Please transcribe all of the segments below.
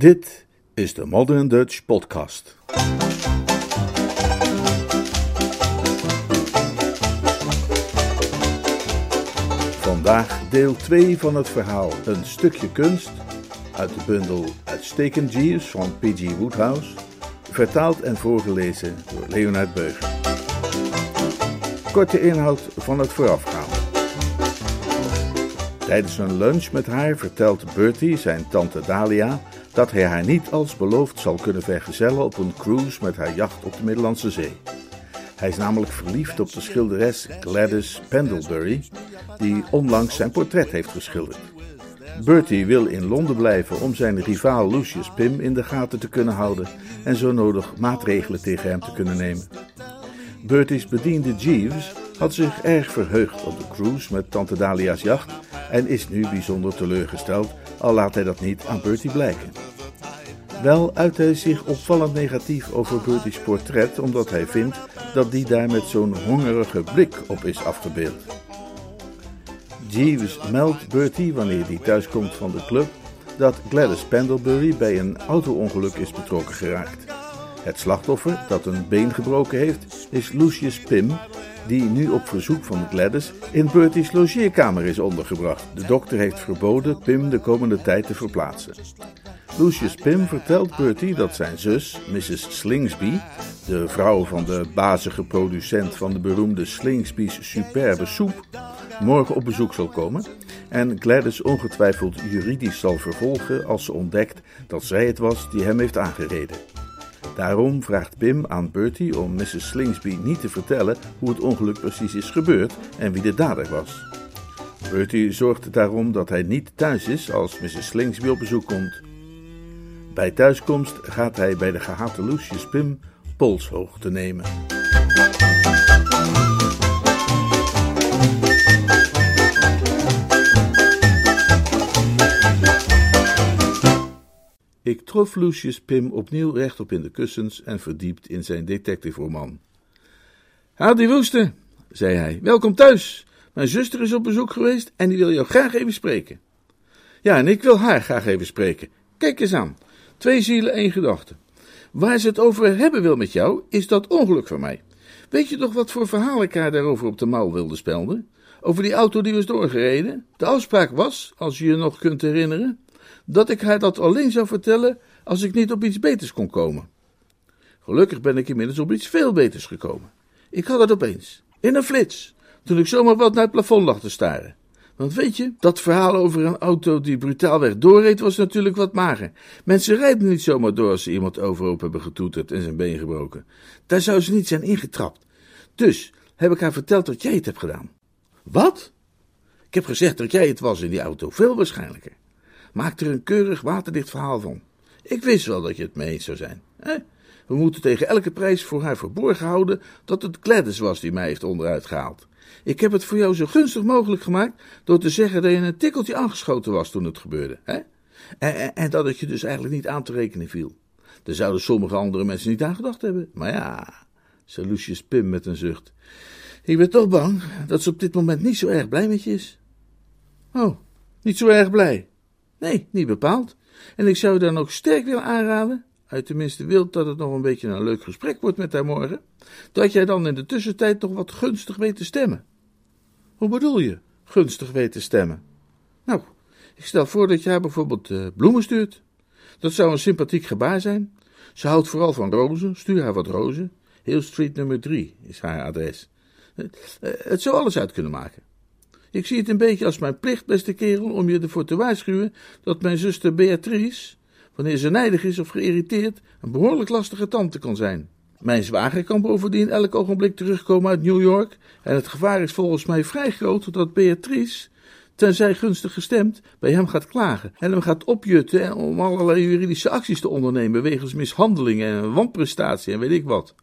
Dit is de Modern Dutch Podcast. Vandaag deel 2 van het verhaal Een stukje kunst uit de bundel Uitstekend Jeeves van P.G. Woodhouse, vertaald en voorgelezen door Leonard Beuger. Korte inhoud van het voorafgaande. Tijdens een lunch met haar vertelt Bertie zijn tante Dalia dat hij haar niet als beloofd zal kunnen vergezellen op een cruise met haar jacht op de Middellandse Zee. Hij is namelijk verliefd op de schilderes Gladys Pendlebury, die onlangs zijn portret heeft geschilderd. Bertie wil in Londen blijven om zijn rivaal Lucius Pym in de gaten te kunnen houden en zo nodig maatregelen tegen hem te kunnen nemen. Bertie's bediende Jeeves had zich erg verheugd op de cruise met Tante Dalia's jacht en is nu bijzonder teleurgesteld, al laat hij dat niet aan Bertie blijken. Wel uit hij zich opvallend negatief over Bertie's portret, omdat hij vindt dat die daar met zo'n hongerige blik op is afgebeeld. Jeeves meldt Bertie, wanneer hij thuiskomt van de club, dat Gladys Pendlebury bij een auto-ongeluk is betrokken geraakt. Het slachtoffer, dat een been gebroken heeft, is Lucius Pym, die nu op verzoek van Gladys in Bertie's logeerkamer is ondergebracht. De dokter heeft verboden Pim de komende tijd te verplaatsen. Lucius Pim vertelt Bertie dat zijn zus, Mrs. Slingsby, de vrouw van de bazige producent van de beroemde Slingsby's superbe soep, morgen op bezoek zal komen en Gladys ongetwijfeld juridisch zal vervolgen als ze ontdekt dat zij het was die hem heeft aangereden. Daarom vraagt Pim aan Bertie om Mrs. Slingsby niet te vertellen hoe het ongeluk precies is gebeurd en wie de dader was. Bertie zorgt daarom dat hij niet thuis is als Mrs. Slingsby op bezoek komt. Bij thuiskomst gaat hij bij de gehate Lucius Pim polshoogte nemen. Ik trof Lucius Pim opnieuw rechtop in de kussens en verdiept in zijn detective-roman. Howdy Woester, zei hij, welkom thuis. Mijn zuster is op bezoek geweest en die wil jou graag even spreken. Ja, en ik wil haar graag even spreken. Kijk eens aan, twee zielen, één gedachte. Waar ze het over hebben wil met jou, is dat ongeluk van mij. Weet je toch wat voor verhaal ik haar daarover op de mouw wilde spelden? Over die auto die was doorgereden? De afspraak was, als je je nog kunt herinneren, dat ik haar dat alleen zou vertellen als ik niet op iets beters kon komen. Gelukkig ben ik inmiddels op iets veel beters gekomen. Ik had het opeens, in een flits, toen ik zomaar wat naar het plafond lag te staren. Want weet je, dat verhaal over een auto die brutaalweg doorreed was natuurlijk wat mager. Mensen rijden niet zomaar door als ze iemand overhoop hebben getoeterd en zijn been gebroken. Daar zou ze niet zijn ingetrapt. Dus heb ik haar verteld dat jij het hebt gedaan. Wat? Ik heb gezegd dat jij het was in die auto, veel waarschijnlijker. Maak er een keurig waterdicht verhaal van. Ik wist wel dat je het mee eens zou zijn. Hè? We moeten tegen elke prijs voor haar verborgen houden dat het Gladys was die mij heeft onderuit gehaald. Ik heb het voor jou zo gunstig mogelijk gemaakt door te zeggen dat je een tikkeltje aangeschoten was toen het gebeurde. Hè? En, en, en dat het je dus eigenlijk niet aan te rekenen viel. Daar zouden sommige andere mensen niet aan gedacht hebben. Maar ja, zei Lucius Pim met een zucht. Ik ben toch bang dat ze op dit moment niet zo erg blij met je is. Oh, niet zo erg blij. Nee, niet bepaald. En ik zou je dan ook sterk willen aanraden, uit tenminste wilt dat het nog een beetje een leuk gesprek wordt met haar morgen, dat jij dan in de tussentijd nog wat gunstig weet te stemmen. Hoe bedoel je, gunstig weet te stemmen? Nou, ik stel voor dat je haar bijvoorbeeld uh, bloemen stuurt. Dat zou een sympathiek gebaar zijn. Ze houdt vooral van rozen, stuur haar wat rozen. Hill Street nummer 3 is haar adres. Uh, het zou alles uit kunnen maken. Ik zie het een beetje als mijn plicht, beste kerel, om je ervoor te waarschuwen dat mijn zuster Beatrice, wanneer ze nijdig is of geïrriteerd, een behoorlijk lastige tante kan zijn. Mijn zwager kan bovendien elk ogenblik terugkomen uit New York en het gevaar is volgens mij vrij groot dat Beatrice, tenzij gunstig gestemd, bij hem gaat klagen en hem gaat opjutten om allerlei juridische acties te ondernemen wegens mishandelingen en wanprestatie en weet ik wat.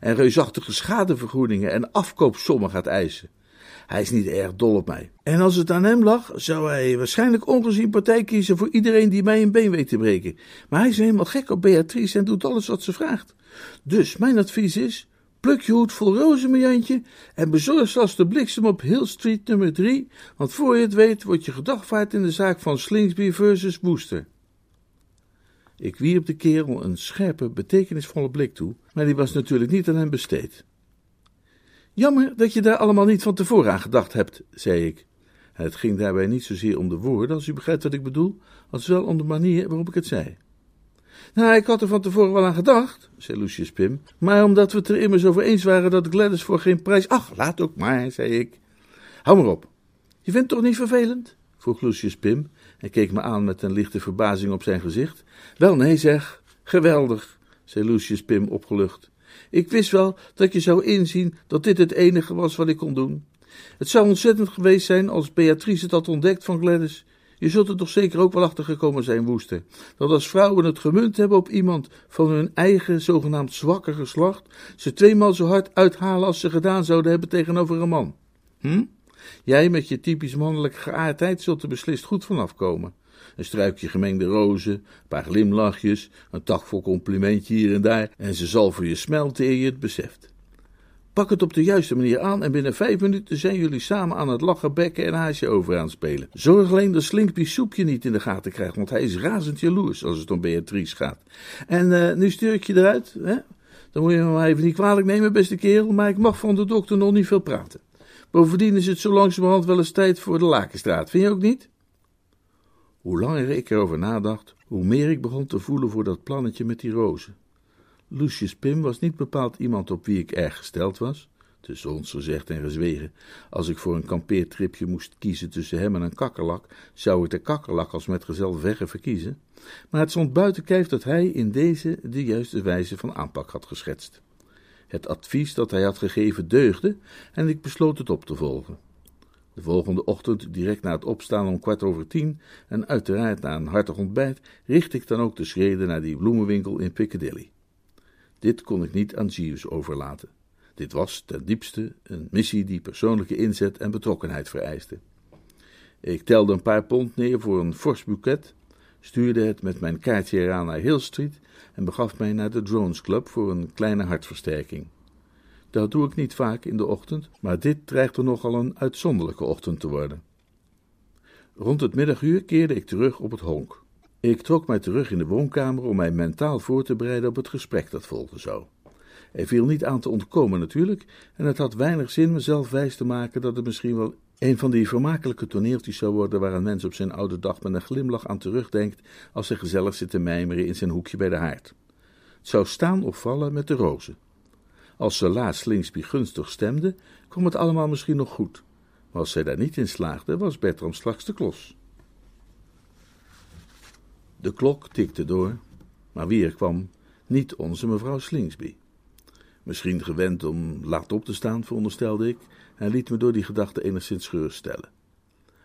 En reusachtige schadevergoedingen en afkoopsommen gaat eisen. Hij is niet erg dol op mij. En als het aan hem lag, zou hij waarschijnlijk ongezien partij kiezen voor iedereen die mij een been weet te breken. Maar hij is helemaal gek op Beatrice en doet alles wat ze vraagt. Dus mijn advies is: pluk je hoed vol rozen, mijn Jantje, en bezorg zelfs de bliksem op Hill Street nummer 3, want voor je het weet wordt je gedagvaard in de zaak van Slingsby versus Booster. Ik wierp de kerel een scherpe, betekenisvolle blik toe, maar die was natuurlijk niet aan hem besteed. Jammer dat je daar allemaal niet van tevoren aan gedacht hebt, zei ik. Het ging daarbij niet zozeer om de woorden, als u begrijpt wat ik bedoel, als wel om de manier waarop ik het zei. Nou, ik had er van tevoren wel aan gedacht, zei Lucius Pim, maar omdat we het er immers over eens waren dat Gladys voor geen prijs... Ach, laat ook maar, zei ik. Hou maar op. Je vindt het toch niet vervelend? vroeg Lucius Pim en keek me aan met een lichte verbazing op zijn gezicht. Wel, nee, zeg. Geweldig, zei Lucius Pim opgelucht. Ik wist wel dat je zou inzien dat dit het enige was wat ik kon doen. Het zou ontzettend geweest zijn als Beatrice het had ontdekt van Gladys. Je zult er toch zeker ook wel achter gekomen zijn, Woester, dat als vrouwen het gemunt hebben op iemand van hun eigen zogenaamd zwakke geslacht, ze tweemaal zo hard uithalen als ze gedaan zouden hebben tegenover een man. Hm? Jij met je typisch mannelijke geaardheid zult er beslist goed vanaf komen. Een struikje gemengde rozen, een paar glimlachjes, een takvol complimentje hier en daar, en ze zal voor je smelten eer je het beseft. Pak het op de juiste manier aan en binnen vijf minuten zijn jullie samen aan het lachen, bekken en haasje over aan spelen. Zorg alleen dat Slinkby soepje niet in de gaten krijgt, want hij is razend jaloers als het om Beatrice gaat. En uh, nu stuur ik je eruit, hè? Dan moet je me maar even niet kwalijk nemen, beste kerel, maar ik mag van de dokter nog niet veel praten. Bovendien is het zo langzamerhand wel eens tijd voor de Lakenstraat, vind je ook niet? Hoe langer ik erover nadacht, hoe meer ik begon te voelen voor dat plannetje met die rozen. Lucius Pim was niet bepaald iemand op wie ik erg gesteld was. Tussen ons gezegd en gezwegen, als ik voor een kampeertripje moest kiezen tussen hem en een kakkerlak, zou ik de kakkerlak als metgezel verre verkiezen. Maar het stond buiten kijf dat hij in deze de juiste wijze van aanpak had geschetst. Het advies dat hij had gegeven deugde en ik besloot het op te volgen. De volgende ochtend, direct na het opstaan om kwart over tien en uiteraard na een hartig ontbijt, richt ik dan ook de schreden naar die bloemenwinkel in Piccadilly. Dit kon ik niet aan Jeeves overlaten. Dit was ten diepste een missie die persoonlijke inzet en betrokkenheid vereiste. Ik telde een paar pond neer voor een fors boeket, stuurde het met mijn kaartje eraan naar Hill Street en begaf mij naar de Drones Club voor een kleine hartversterking. Dat doe ik niet vaak in de ochtend, maar dit dreigde nogal een uitzonderlijke ochtend te worden. Rond het middaguur keerde ik terug op het honk. Ik trok mij terug in de woonkamer om mij mentaal voor te bereiden op het gesprek dat volgen zou. Er viel niet aan te ontkomen natuurlijk, en het had weinig zin mezelf wijs te maken dat het misschien wel een van die vermakelijke toneeltjes zou worden waar een mens op zijn oude dag met een glimlach aan terugdenkt als hij gezellig zit te mijmeren in zijn hoekje bij de haard. Het zou staan of vallen met de rozen. Als ze laatst Slingsby gunstig stemde, kwam het allemaal misschien nog goed. Maar als zij daar niet in slaagde, was Bertram straks de klos. De klok tikte door, maar wie er kwam, niet onze mevrouw Slingsby. Misschien gewend om laat op te staan, veronderstelde ik, en liet me door die gedachte enigszins geruststellen.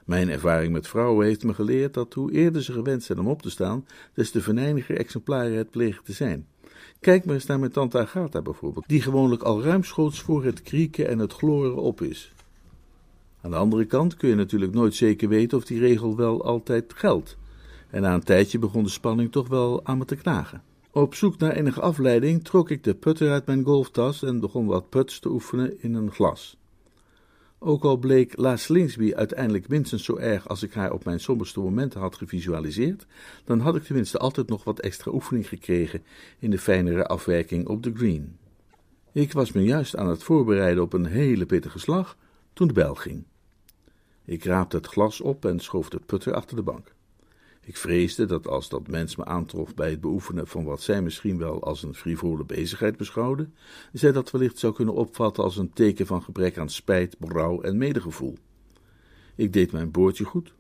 Mijn ervaring met vrouwen heeft me geleerd dat hoe eerder ze gewend zijn om op te staan, des te venijniger exemplaren het plegen te zijn. Kijk maar eens naar mijn tante Agatha bijvoorbeeld, die gewoonlijk al ruimschoots voor het krieken en het gloren op is. Aan de andere kant kun je natuurlijk nooit zeker weten of die regel wel altijd geldt. En na een tijdje begon de spanning toch wel aan me te knagen. Op zoek naar enige afleiding trok ik de putter uit mijn golftas en begon wat puts te oefenen in een glas. Ook al bleek La Slingsby uiteindelijk minstens zo erg als ik haar op mijn somberste momenten had gevisualiseerd, dan had ik tenminste altijd nog wat extra oefening gekregen in de fijnere afwerking op de green. Ik was me juist aan het voorbereiden op een hele pittige slag toen de bel ging. Ik raapte het glas op en schoof de putter achter de bank. Ik vreesde dat als dat mens me aantrof bij het beoefenen van wat zij misschien wel als een frivole bezigheid beschouwde, zij dat wellicht zou kunnen opvatten als een teken van gebrek aan spijt, berouw en medegevoel. Ik deed mijn boordje goed,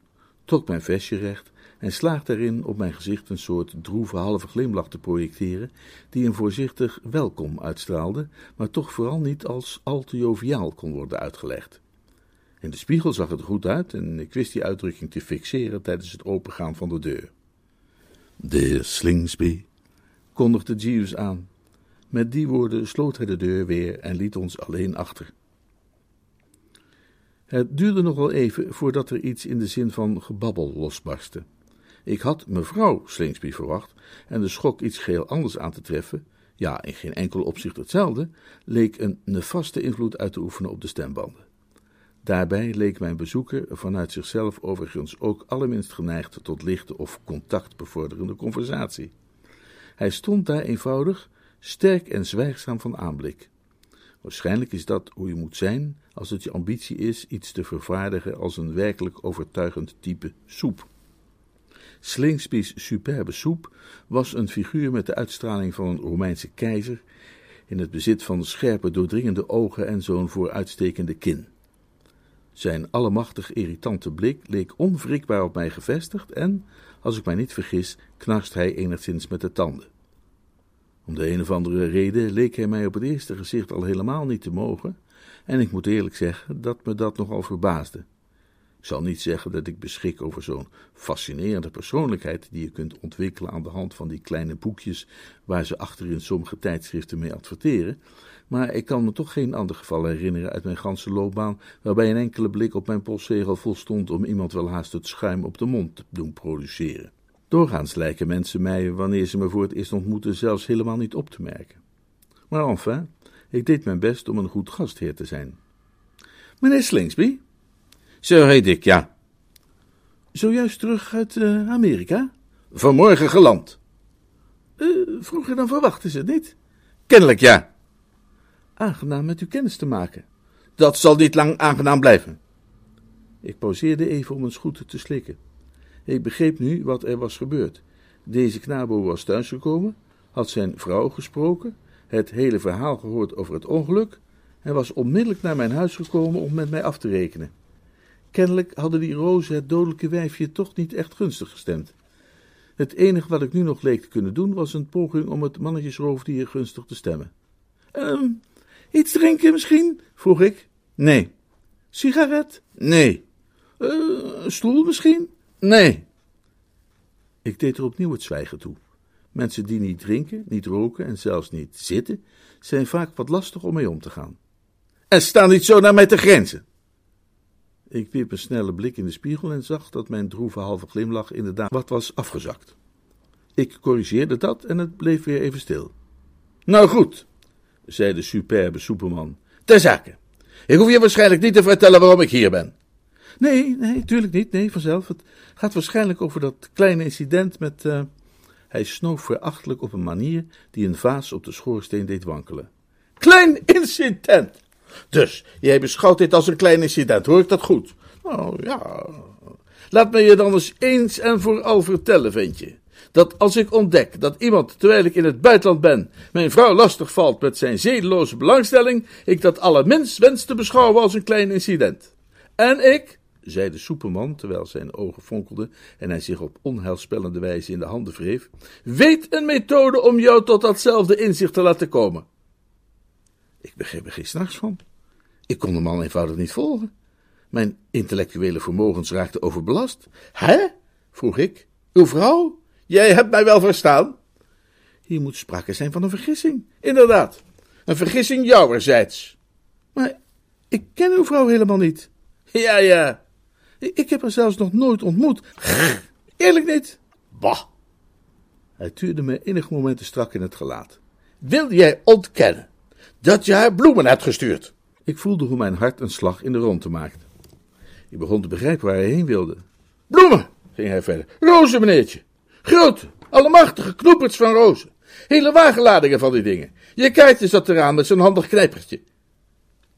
trok mijn vestje recht en slaagde erin op mijn gezicht een soort droeve halve glimlach te projecteren, die een voorzichtig welkom uitstraalde, maar toch vooral niet als al te joviaal kon worden uitgelegd. In de spiegel zag het er goed uit en ik wist die uitdrukking te fixeren tijdens het opengaan van de deur. De Slingsby, kondigde Jeeves aan. Met die woorden sloot hij de deur weer en liet ons alleen achter. Het duurde nog wel even voordat er iets in de zin van gebabbel losbarstte. Ik had mevrouw Slingsby verwacht en de schok iets geheel anders aan te treffen, ja, in geen enkel opzicht hetzelfde, leek een nefaste invloed uit te oefenen op de stembanden. Daarbij leek mijn bezoeker vanuit zichzelf overigens ook allerminst geneigd tot lichte of contactbevorderende conversatie. Hij stond daar eenvoudig, sterk en zwijgzaam van aanblik. Waarschijnlijk is dat hoe je moet zijn als het je ambitie is iets te vervaardigen als een werkelijk overtuigend type soep. Slingsby's superbe soep was een figuur met de uitstraling van een Romeinse keizer, in het bezit van scherpe, doordringende ogen en zo'n vooruitstekende kin. Zijn allemachtig irritante blik leek onwrikbaar op mij gevestigd en, als ik mij niet vergis, knarst hij enigszins met de tanden. Om de een of andere reden leek hij mij op het eerste gezicht al helemaal niet te mogen, en ik moet eerlijk zeggen dat me dat nogal verbaasde. Ik zal niet zeggen dat ik beschik over zo'n fascinerende persoonlijkheid die je kunt ontwikkelen aan de hand van die kleine boekjes waar ze achter in sommige tijdschriften mee adverteren, maar ik kan me toch geen ander geval herinneren uit mijn ganse loopbaan waarbij een enkele blik op mijn postzegel volstond om iemand wel haast het schuim op de mond te doen produceren. Doorgaans lijken mensen mij, wanneer ze me voor het eerst ontmoeten, zelfs helemaal niet op te merken. Maar enfin, ik deed mijn best om een goed gastheer te zijn. Meneer Slingsby? Zo heet ik, ja. Zojuist terug uit uh, Amerika? Vanmorgen geland. Uh, vroeger dan verwacht is het niet? Kennelijk, ja. Aangenaam met u kennis te maken. Dat zal niet lang aangenaam blijven. Ik pauzeerde even om een goed te slikken. Ik begreep nu wat er was gebeurd. Deze knabo was thuisgekomen, had zijn vrouw gesproken, het hele verhaal gehoord over het ongeluk en was onmiddellijk naar mijn huis gekomen om met mij af te rekenen. Kennelijk hadden die rozen het dodelijke wijfje toch niet echt gunstig gestemd. Het enige wat ik nu nog leek te kunnen doen was een poging om het mannetjesroofdier gunstig te stemmen. Ehm, iets drinken misschien? vroeg ik. Nee. Sigaret? Nee. Uh, een stoel misschien? Nee. Ik deed er opnieuw het zwijgen toe. Mensen die niet drinken, niet roken en zelfs niet zitten, zijn vaak wat lastig om mee om te gaan. En sta niet zo naar mij te grenzen. Ik wierp een snelle blik in de spiegel en zag dat mijn droeve halve glimlach inderdaad wat was afgezakt. Ik corrigeerde dat en het bleef weer even stil. Nou goed, zei de superbe soeperman. Ter zake. Ik hoef je waarschijnlijk niet te vertellen waarom ik hier ben. Nee, nee, tuurlijk niet. Nee, vanzelf. Het gaat waarschijnlijk over dat kleine incident met. Uh... Hij snoof verachtelijk op een manier die een vaas op de schoorsteen deed wankelen. Klein incident! Dus, jij beschouwt dit als een klein incident, hoor ik dat goed? Nou ja. Laat me je dan eens eens en vooral vertellen, ventje. Dat als ik ontdek dat iemand, terwijl ik in het buitenland ben, mijn vrouw lastig valt met zijn zedeloze belangstelling, ik dat allerminst wens te beschouwen als een klein incident. En ik, zei de soeperman, terwijl zijn ogen fonkelden en hij zich op onheilspellende wijze in de handen wreef, weet een methode om jou tot datzelfde inzicht te laten komen. Ik begreep er geen s'nachts van. Ik kon de man eenvoudig niet volgen. Mijn intellectuele vermogens raakten overbelast. Hè? vroeg ik. Uw vrouw? Jij hebt mij wel verstaan. Hier moet sprake zijn van een vergissing. Inderdaad, een vergissing jouwerzijds. Maar ik ken uw vrouw helemaal niet. Ja, ja. Ik heb haar zelfs nog nooit ontmoet. Eerlijk niet. Bah. Hij tuurde me enige momenten strak in het gelaat. Wil jij ontkennen dat je haar bloemen hebt gestuurd? Ik voelde hoe mijn hart een slag in de ronde maakte. Ik begon te begrijpen waar hij heen wilde. Bloemen, ging hij verder. Rozen, meneertje. Grote, allemachtige knoeperts van rozen. Hele wagenladingen van die dingen. Je kaartje zat eraan met zo'n handig knijpertje.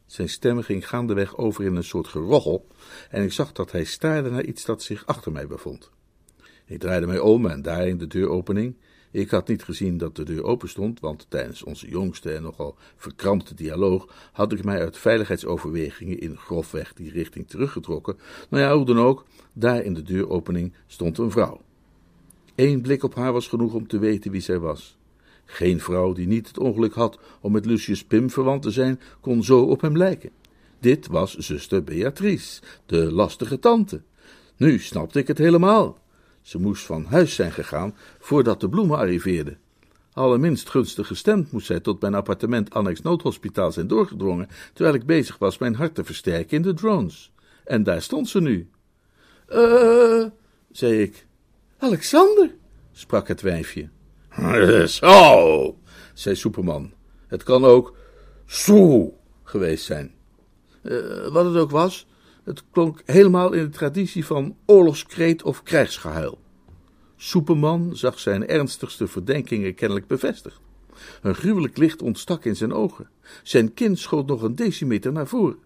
Zijn stem ging gaandeweg over in een soort gerochel en ik zag dat hij staarde naar iets dat zich achter mij bevond. Ik draaide mij om en daar in de deuropening. Ik had niet gezien dat de deur open stond, want tijdens onze jongste en nogal verkrampte dialoog had ik mij uit veiligheidsoverwegingen in grofweg die richting teruggetrokken. Nou ja, hoe dan ook, daar in de deuropening stond een vrouw. Eén blik op haar was genoeg om te weten wie zij was. Geen vrouw die niet het ongeluk had om met Lucius Pim verwant te zijn, kon zo op hem lijken. Dit was zuster Beatrice, de lastige tante. Nu snapte ik het helemaal. Ze moest van huis zijn gegaan voordat de bloemen arriveerden. Allerminst gunstig gestemd moest zij tot mijn appartement annex noodhospitaal zijn doorgedrongen, terwijl ik bezig was mijn hart te versterken in de drones. En daar stond ze nu. Eh, uh, zei ik. Alexander, sprak het wijfje. Zo, zei Superman. Het kan ook zo geweest zijn. Uh, wat het ook was, het klonk helemaal in de traditie van oorlogskreet of krijgsgehuil. Soepeman zag zijn ernstigste verdenkingen kennelijk bevestigd. Een gruwelijk licht ontstak in zijn ogen. Zijn kin schoot nog een decimeter naar voren.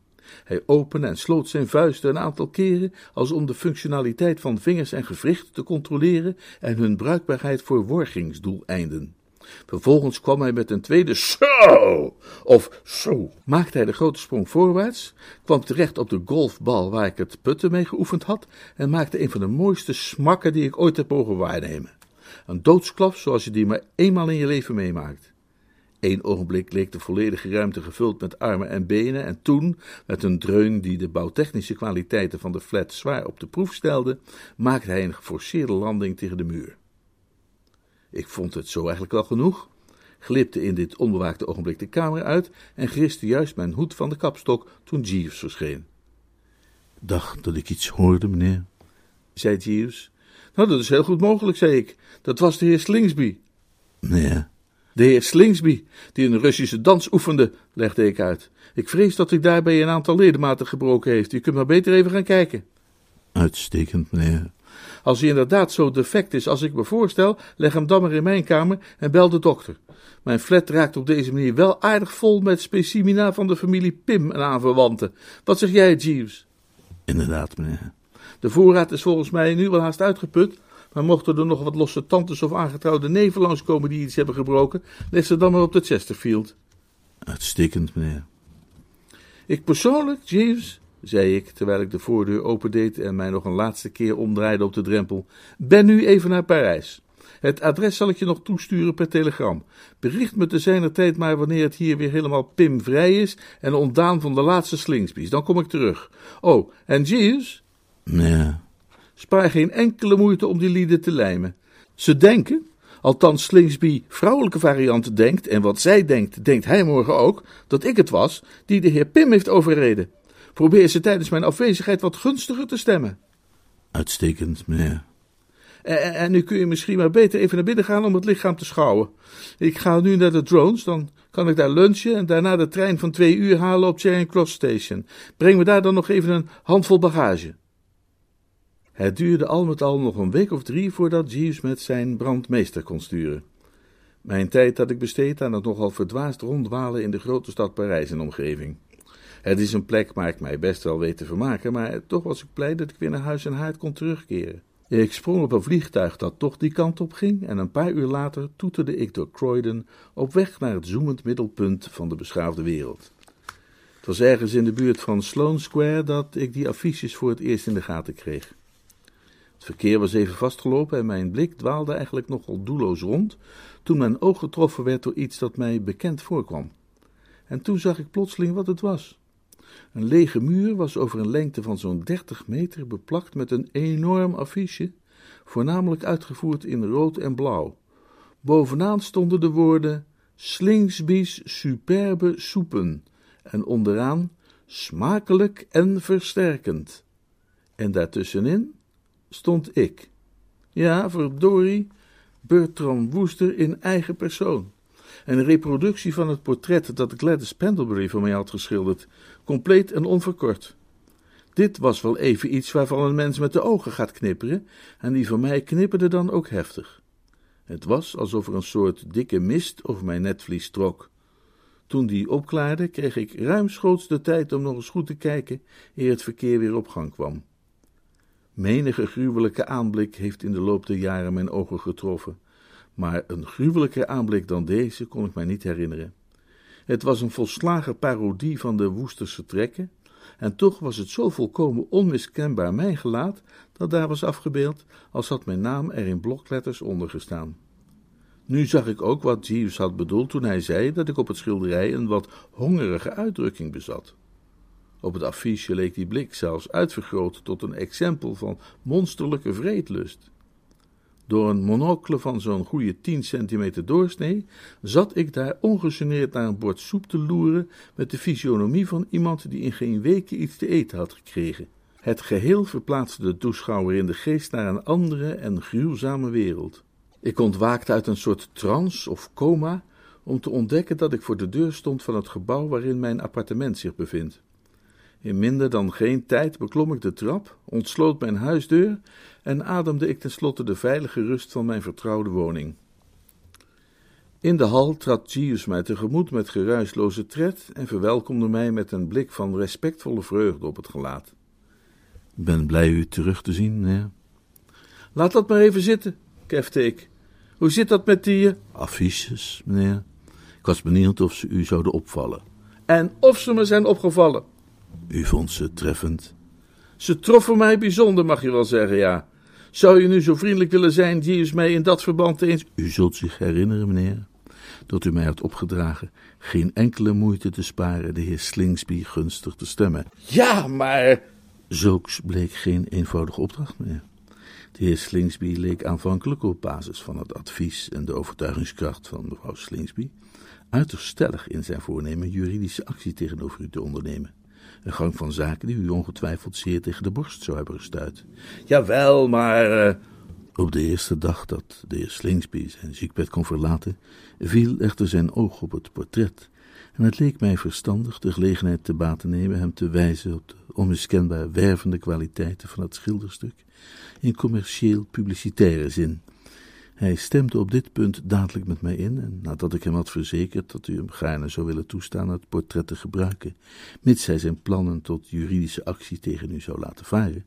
Hij opende en sloot zijn vuisten een aantal keren, als om de functionaliteit van vingers en gewrichten te controleren en hun bruikbaarheid voor worgingsdoeleinden. Vervolgens kwam hij met een tweede zo of zo. Maakte hij de grote sprong voorwaarts, kwam terecht op de golfbal waar ik het putten mee geoefend had en maakte een van de mooiste smakken die ik ooit heb mogen waarnemen. Een doodsklap zoals je die maar eenmaal in je leven meemaakt. Eén ogenblik leek de volledige ruimte gevuld met armen en benen, en toen, met een dreun die de bouwtechnische kwaliteiten van de flat zwaar op de proef stelde, maakte hij een geforceerde landing tegen de muur. Ik vond het zo eigenlijk wel genoeg, glipte in dit onbewaakte ogenblik de kamer uit en griste juist mijn hoed van de kapstok toen Jeeves verscheen. Dacht dat ik iets hoorde, meneer, zei Jeeves. Nou, dat is heel goed mogelijk, zei ik. Dat was de heer Slingsby. Nee. De heer Slingsby, die een Russische dans oefende, legde ik uit. Ik vrees dat hij daarbij een aantal ledematen gebroken heeft. U kunt maar beter even gaan kijken. Uitstekend, meneer. Als hij inderdaad zo defect is als ik me voorstel, leg hem dan maar in mijn kamer en bel de dokter. Mijn flat raakt op deze manier wel aardig vol met specimina van de familie Pim en aanverwanten. Wat zeg jij, Jeeves? Inderdaad, meneer. De voorraad is volgens mij nu wel haast uitgeput. Maar mochten er nog wat losse tantes of aangetrouwde neven langskomen die iets hebben gebroken, leg ze dan maar op de Chesterfield. Uitstekend, meneer. Ik persoonlijk, Jeeves, zei ik, terwijl ik de voordeur opendeed en mij nog een laatste keer omdraaide op de drempel, ben nu even naar Parijs. Het adres zal ik je nog toesturen per telegram. Bericht me te zijner tijd maar wanneer het hier weer helemaal pimvrij is en ontdaan van de laatste slingsbies. Dan kom ik terug. Oh, en Jeeves? Nee. Spaar geen enkele moeite om die lieden te lijmen. Ze denken, althans Slingsby vrouwelijke variant denkt, en wat zij denkt, denkt hij morgen ook, dat ik het was die de heer Pim heeft overreden. Probeer ze tijdens mijn afwezigheid wat gunstiger te stemmen. Uitstekend, meneer. En, en nu kun je misschien maar beter even naar binnen gaan om het lichaam te schouwen. Ik ga nu naar de drones, dan kan ik daar lunchen en daarna de trein van twee uur halen op Charing Cross Station. Breng me daar dan nog even een handvol bagage. Het duurde al met al nog een week of drie voordat Jeeves met zijn brandmeester kon sturen. Mijn tijd had ik besteed aan het nogal verdwaasd rondwalen in de grote stad Parijs en omgeving. Het is een plek waar ik mij best wel weet te vermaken, maar toch was ik blij dat ik weer naar huis en haard kon terugkeren. Ik sprong op een vliegtuig dat toch die kant op ging en een paar uur later toeterde ik door Croydon op weg naar het zoemend middelpunt van de beschaafde wereld. Het was ergens in de buurt van Sloane Square dat ik die affiches voor het eerst in de gaten kreeg. Het verkeer was even vastgelopen en mijn blik dwaalde eigenlijk nogal doelloos rond, toen mijn oog getroffen werd door iets dat mij bekend voorkwam. En toen zag ik plotseling wat het was. Een lege muur was over een lengte van zo'n dertig meter beplakt met een enorm affiche, voornamelijk uitgevoerd in rood en blauw. Bovenaan stonden de woorden Slingsby's superbe soepen en onderaan smakelijk en versterkend. En daartussenin stond ik. Ja, verdorie, Bertram Woester in eigen persoon. Een reproductie van het portret dat Gladys Pendlebury voor mij had geschilderd, compleet en onverkort. Dit was wel even iets waarvan een mens met de ogen gaat knipperen, en die van mij knipperde dan ook heftig. Het was alsof er een soort dikke mist over mijn netvlies trok. Toen die opklaarde, kreeg ik ruimschoots de tijd om nog eens goed te kijken, eer het verkeer weer op gang kwam. Menige gruwelijke aanblik heeft in de loop der jaren mijn ogen getroffen, maar een gruwelijker aanblik dan deze kon ik mij niet herinneren. Het was een volslagen parodie van de Woesterse trekken, en toch was het zo volkomen onmiskenbaar mijn gelaat dat daar was afgebeeld, als had mijn naam er in blokletters onder gestaan. Nu zag ik ook wat Jeeves had bedoeld toen hij zei dat ik op het schilderij een wat hongerige uitdrukking bezat. Op het affiche leek die blik zelfs uitvergroot tot een exempel van monsterlijke vreedlust. Door een monocle van zo'n goede tien centimeter doorsnee zat ik daar ongegeneerd naar een bord soep te loeren met de fysionomie van iemand die in geen weken iets te eten had gekregen. Het geheel verplaatste de toeschouwer in de geest naar een andere en gruwzame wereld. Ik ontwaakte uit een soort trance of coma om te ontdekken dat ik voor de deur stond van het gebouw waarin mijn appartement zich bevindt. In minder dan geen tijd beklom ik de trap, ontsloot mijn huisdeur en ademde ik tenslotte de veilige rust van mijn vertrouwde woning. In de hal trad Gius mij tegemoet met geruisloze tred en verwelkomde mij met een blik van respectvolle vreugde op het gelaat. Ik ben blij u terug te zien, meneer. Laat dat maar even zitten, kefte ik. Hoe zit dat met die... Eh, affiches, meneer. Ik was benieuwd of ze u zouden opvallen. En of ze me zijn opgevallen. U vond ze treffend? Ze troffen mij bijzonder, mag je wel zeggen, ja. Zou je nu zo vriendelijk willen zijn, Gius, mij in dat verband eens... U zult zich herinneren, meneer, dat u mij had opgedragen geen enkele moeite te sparen de heer Slingsby gunstig te stemmen. Ja, maar... Zulks bleek geen eenvoudige opdracht meer. De heer Slingsby leek aanvankelijk op basis van het advies en de overtuigingskracht van mevrouw Slingsby uiterst stellig in zijn voornemen juridische actie tegenover u te ondernemen. Een gang van zaken die u ongetwijfeld zeer tegen de borst zou hebben gestuurd. Jawel, maar... Uh... Op de eerste dag dat de heer Slingsby zijn ziekbed kon verlaten, viel echter zijn oog op het portret, en het leek mij verstandig de gelegenheid te baten nemen hem te wijzen op de onmiskenbaar wervende kwaliteiten van het schilderstuk, in commercieel publicitaire zin. Hij stemde op dit punt dadelijk met mij in, en nadat ik hem had verzekerd dat u hem gaarne zou willen toestaan het portret te gebruiken, mits hij zijn plannen tot juridische actie tegen u zou laten varen,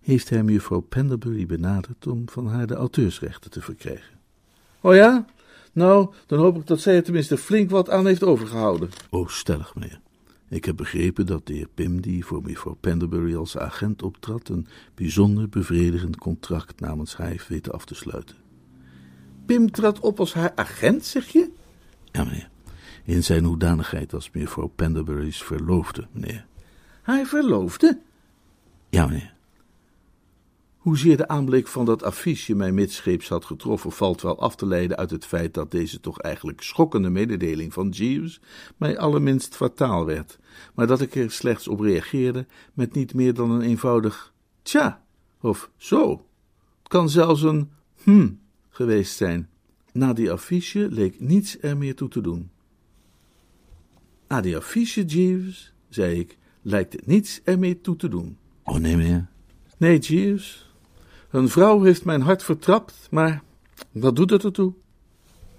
heeft hij mevrouw Penderbury benaderd om van haar de auteursrechten te verkrijgen. Oh ja? Nou, dan hoop ik dat zij er tenminste flink wat aan heeft overgehouden. Oh, stellig, meneer. Ik heb begrepen dat de heer Pim, die voor mevrouw Penderbury als agent optrad, een bijzonder bevredigend contract namens haar heeft weten af te sluiten. Pim trad op als haar agent, zeg je? Ja, meneer. In zijn hoedanigheid als mevrouw Penderbury's verloofde, meneer. Haar verloofde? Ja, meneer. Hoezeer de aanblik van dat affiche mij midscheeps had getroffen, valt wel af te leiden uit het feit dat deze toch eigenlijk schokkende mededeling van Jeeves mij allerminst fataal werd, maar dat ik er slechts op reageerde met niet meer dan een eenvoudig tja of zo. Het kan zelfs een hm geweest zijn. Na die affiche leek niets er meer toe te doen. Na die affiche, Jeeves, zei ik, lijkt het niets er meer toe te doen. Oh nee, meneer. Nee, Jeeves, een vrouw heeft mijn hart vertrapt, maar wat doet het ertoe?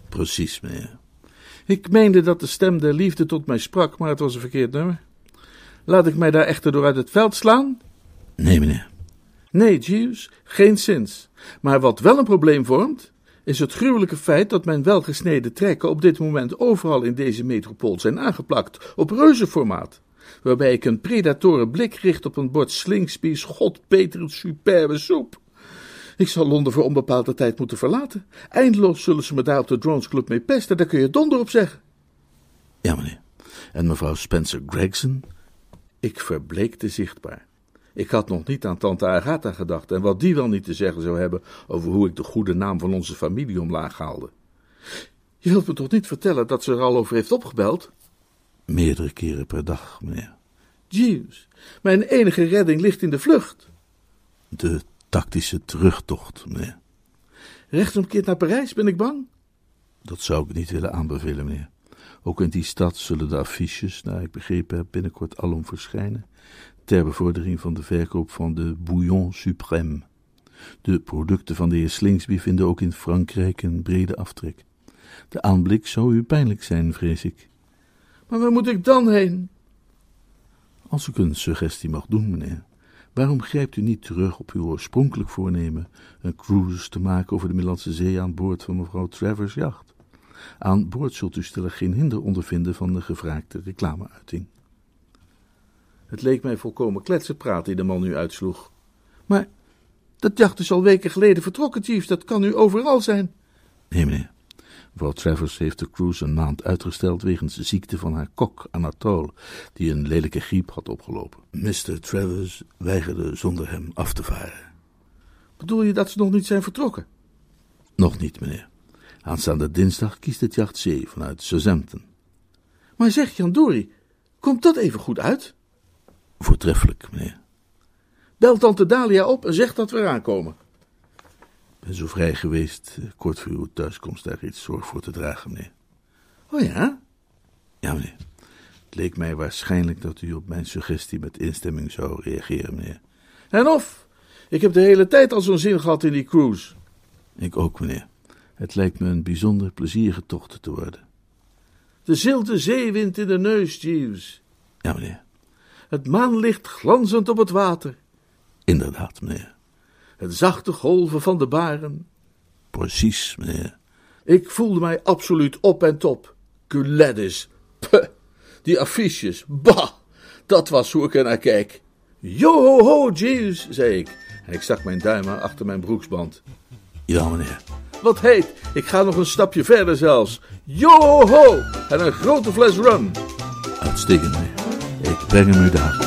Precies, meneer. Ik meende dat de stem der liefde tot mij sprak, maar het was een verkeerd nummer. Laat ik mij daar echter door uit het veld slaan? Nee, meneer. Nee, Jeeves, geen zins. Maar wat wel een probleem vormt, is het gruwelijke feit dat mijn welgesneden trekken op dit moment overal in deze metropool zijn aangeplakt, op reuzenformaat waarbij ik een predatoren blik richt op een bord Slingsby's God Peter superbe soep. Ik zal Londen voor onbepaalde tijd moeten verlaten. Eindeloos zullen ze me daar op de Drones Club mee pesten, daar kun je donder op zeggen. Ja, meneer. En mevrouw Spencer Gregson? Ik verbleekte zichtbaar. Ik had nog niet aan tante Agatha gedacht en wat die wel niet te zeggen zou hebben over hoe ik de goede naam van onze familie omlaag haalde. Je wilt me toch niet vertellen dat ze er al over heeft opgebeld? Meerdere keren per dag, meneer. Jeeves, mijn enige redding ligt in de vlucht. De tactische terugtocht, meneer. Rechtsomkeerd naar Parijs, ben ik bang? Dat zou ik niet willen aanbevelen, meneer. Ook in die stad zullen de affiches, naar ik begrepen heb, binnenkort alom verschijnen, ter bevordering van de verkoop van de bouillon suprême. De producten van de heer Slingsby vinden ook in Frankrijk een brede aftrek. De aanblik zou u pijnlijk zijn, vrees ik. Maar waar moet ik dan heen? Als ik een suggestie mag doen, meneer. Waarom grijpt u niet terug op uw oorspronkelijk voornemen een cruise te maken over de Middellandse Zee aan boord van mevrouw Travers' jacht? Aan boord zult u stellig geen hinder ondervinden van de gevraagde reclameuiting. Het leek mij volkomen kletsenpraat die de man nu uitsloeg. Maar dat jacht is al weken geleden vertrokken, Chiefs. Dat kan nu overal zijn. Nee, meneer. Mevrouw Travers heeft de cruise een maand uitgesteld wegens de ziekte van haar kok Anatole, die een lelijke griep had opgelopen. Mr. Travers weigerde zonder hem af te varen. Bedoel je dat ze nog niet zijn vertrokken? Nog niet, meneer. Aanstaande dinsdag kiest het jacht zee vanuit Southampton. Maar zeg, Jan Dory, komt dat even goed uit? Voortreffelijk, meneer. Bel tante Dalia op en zeg dat we eraan komen ben zo vrij geweest, eh, kort voor uw thuiskomst, daar iets zorg voor te dragen, meneer. Oh ja? Ja, meneer. Het leek mij waarschijnlijk dat u op mijn suggestie met instemming zou reageren, meneer. En of? Ik heb de hele tijd al zo'n zin gehad in die cruise. Ik ook, meneer. Het lijkt me een bijzonder plezierige tocht te worden. De zilte zeewind in de neus, Jeeves. Ja, meneer. Het maanlicht glanzend op het water. Inderdaad, meneer. Het zachte golven van de baren. Precies, meneer. Ik voelde mij absoluut op en top. Gladys. Puh, die affiches. Bah, dat was hoe ik er naar kijk. Yo ho ho, Jeeves, zei ik. En ik stak mijn duimen achter mijn broeksband. Ja, meneer. Wat heet, ik ga nog een stapje verder zelfs. Yo ho ho, en een grote fles rum. Uitstekend. Ik breng hem u daar.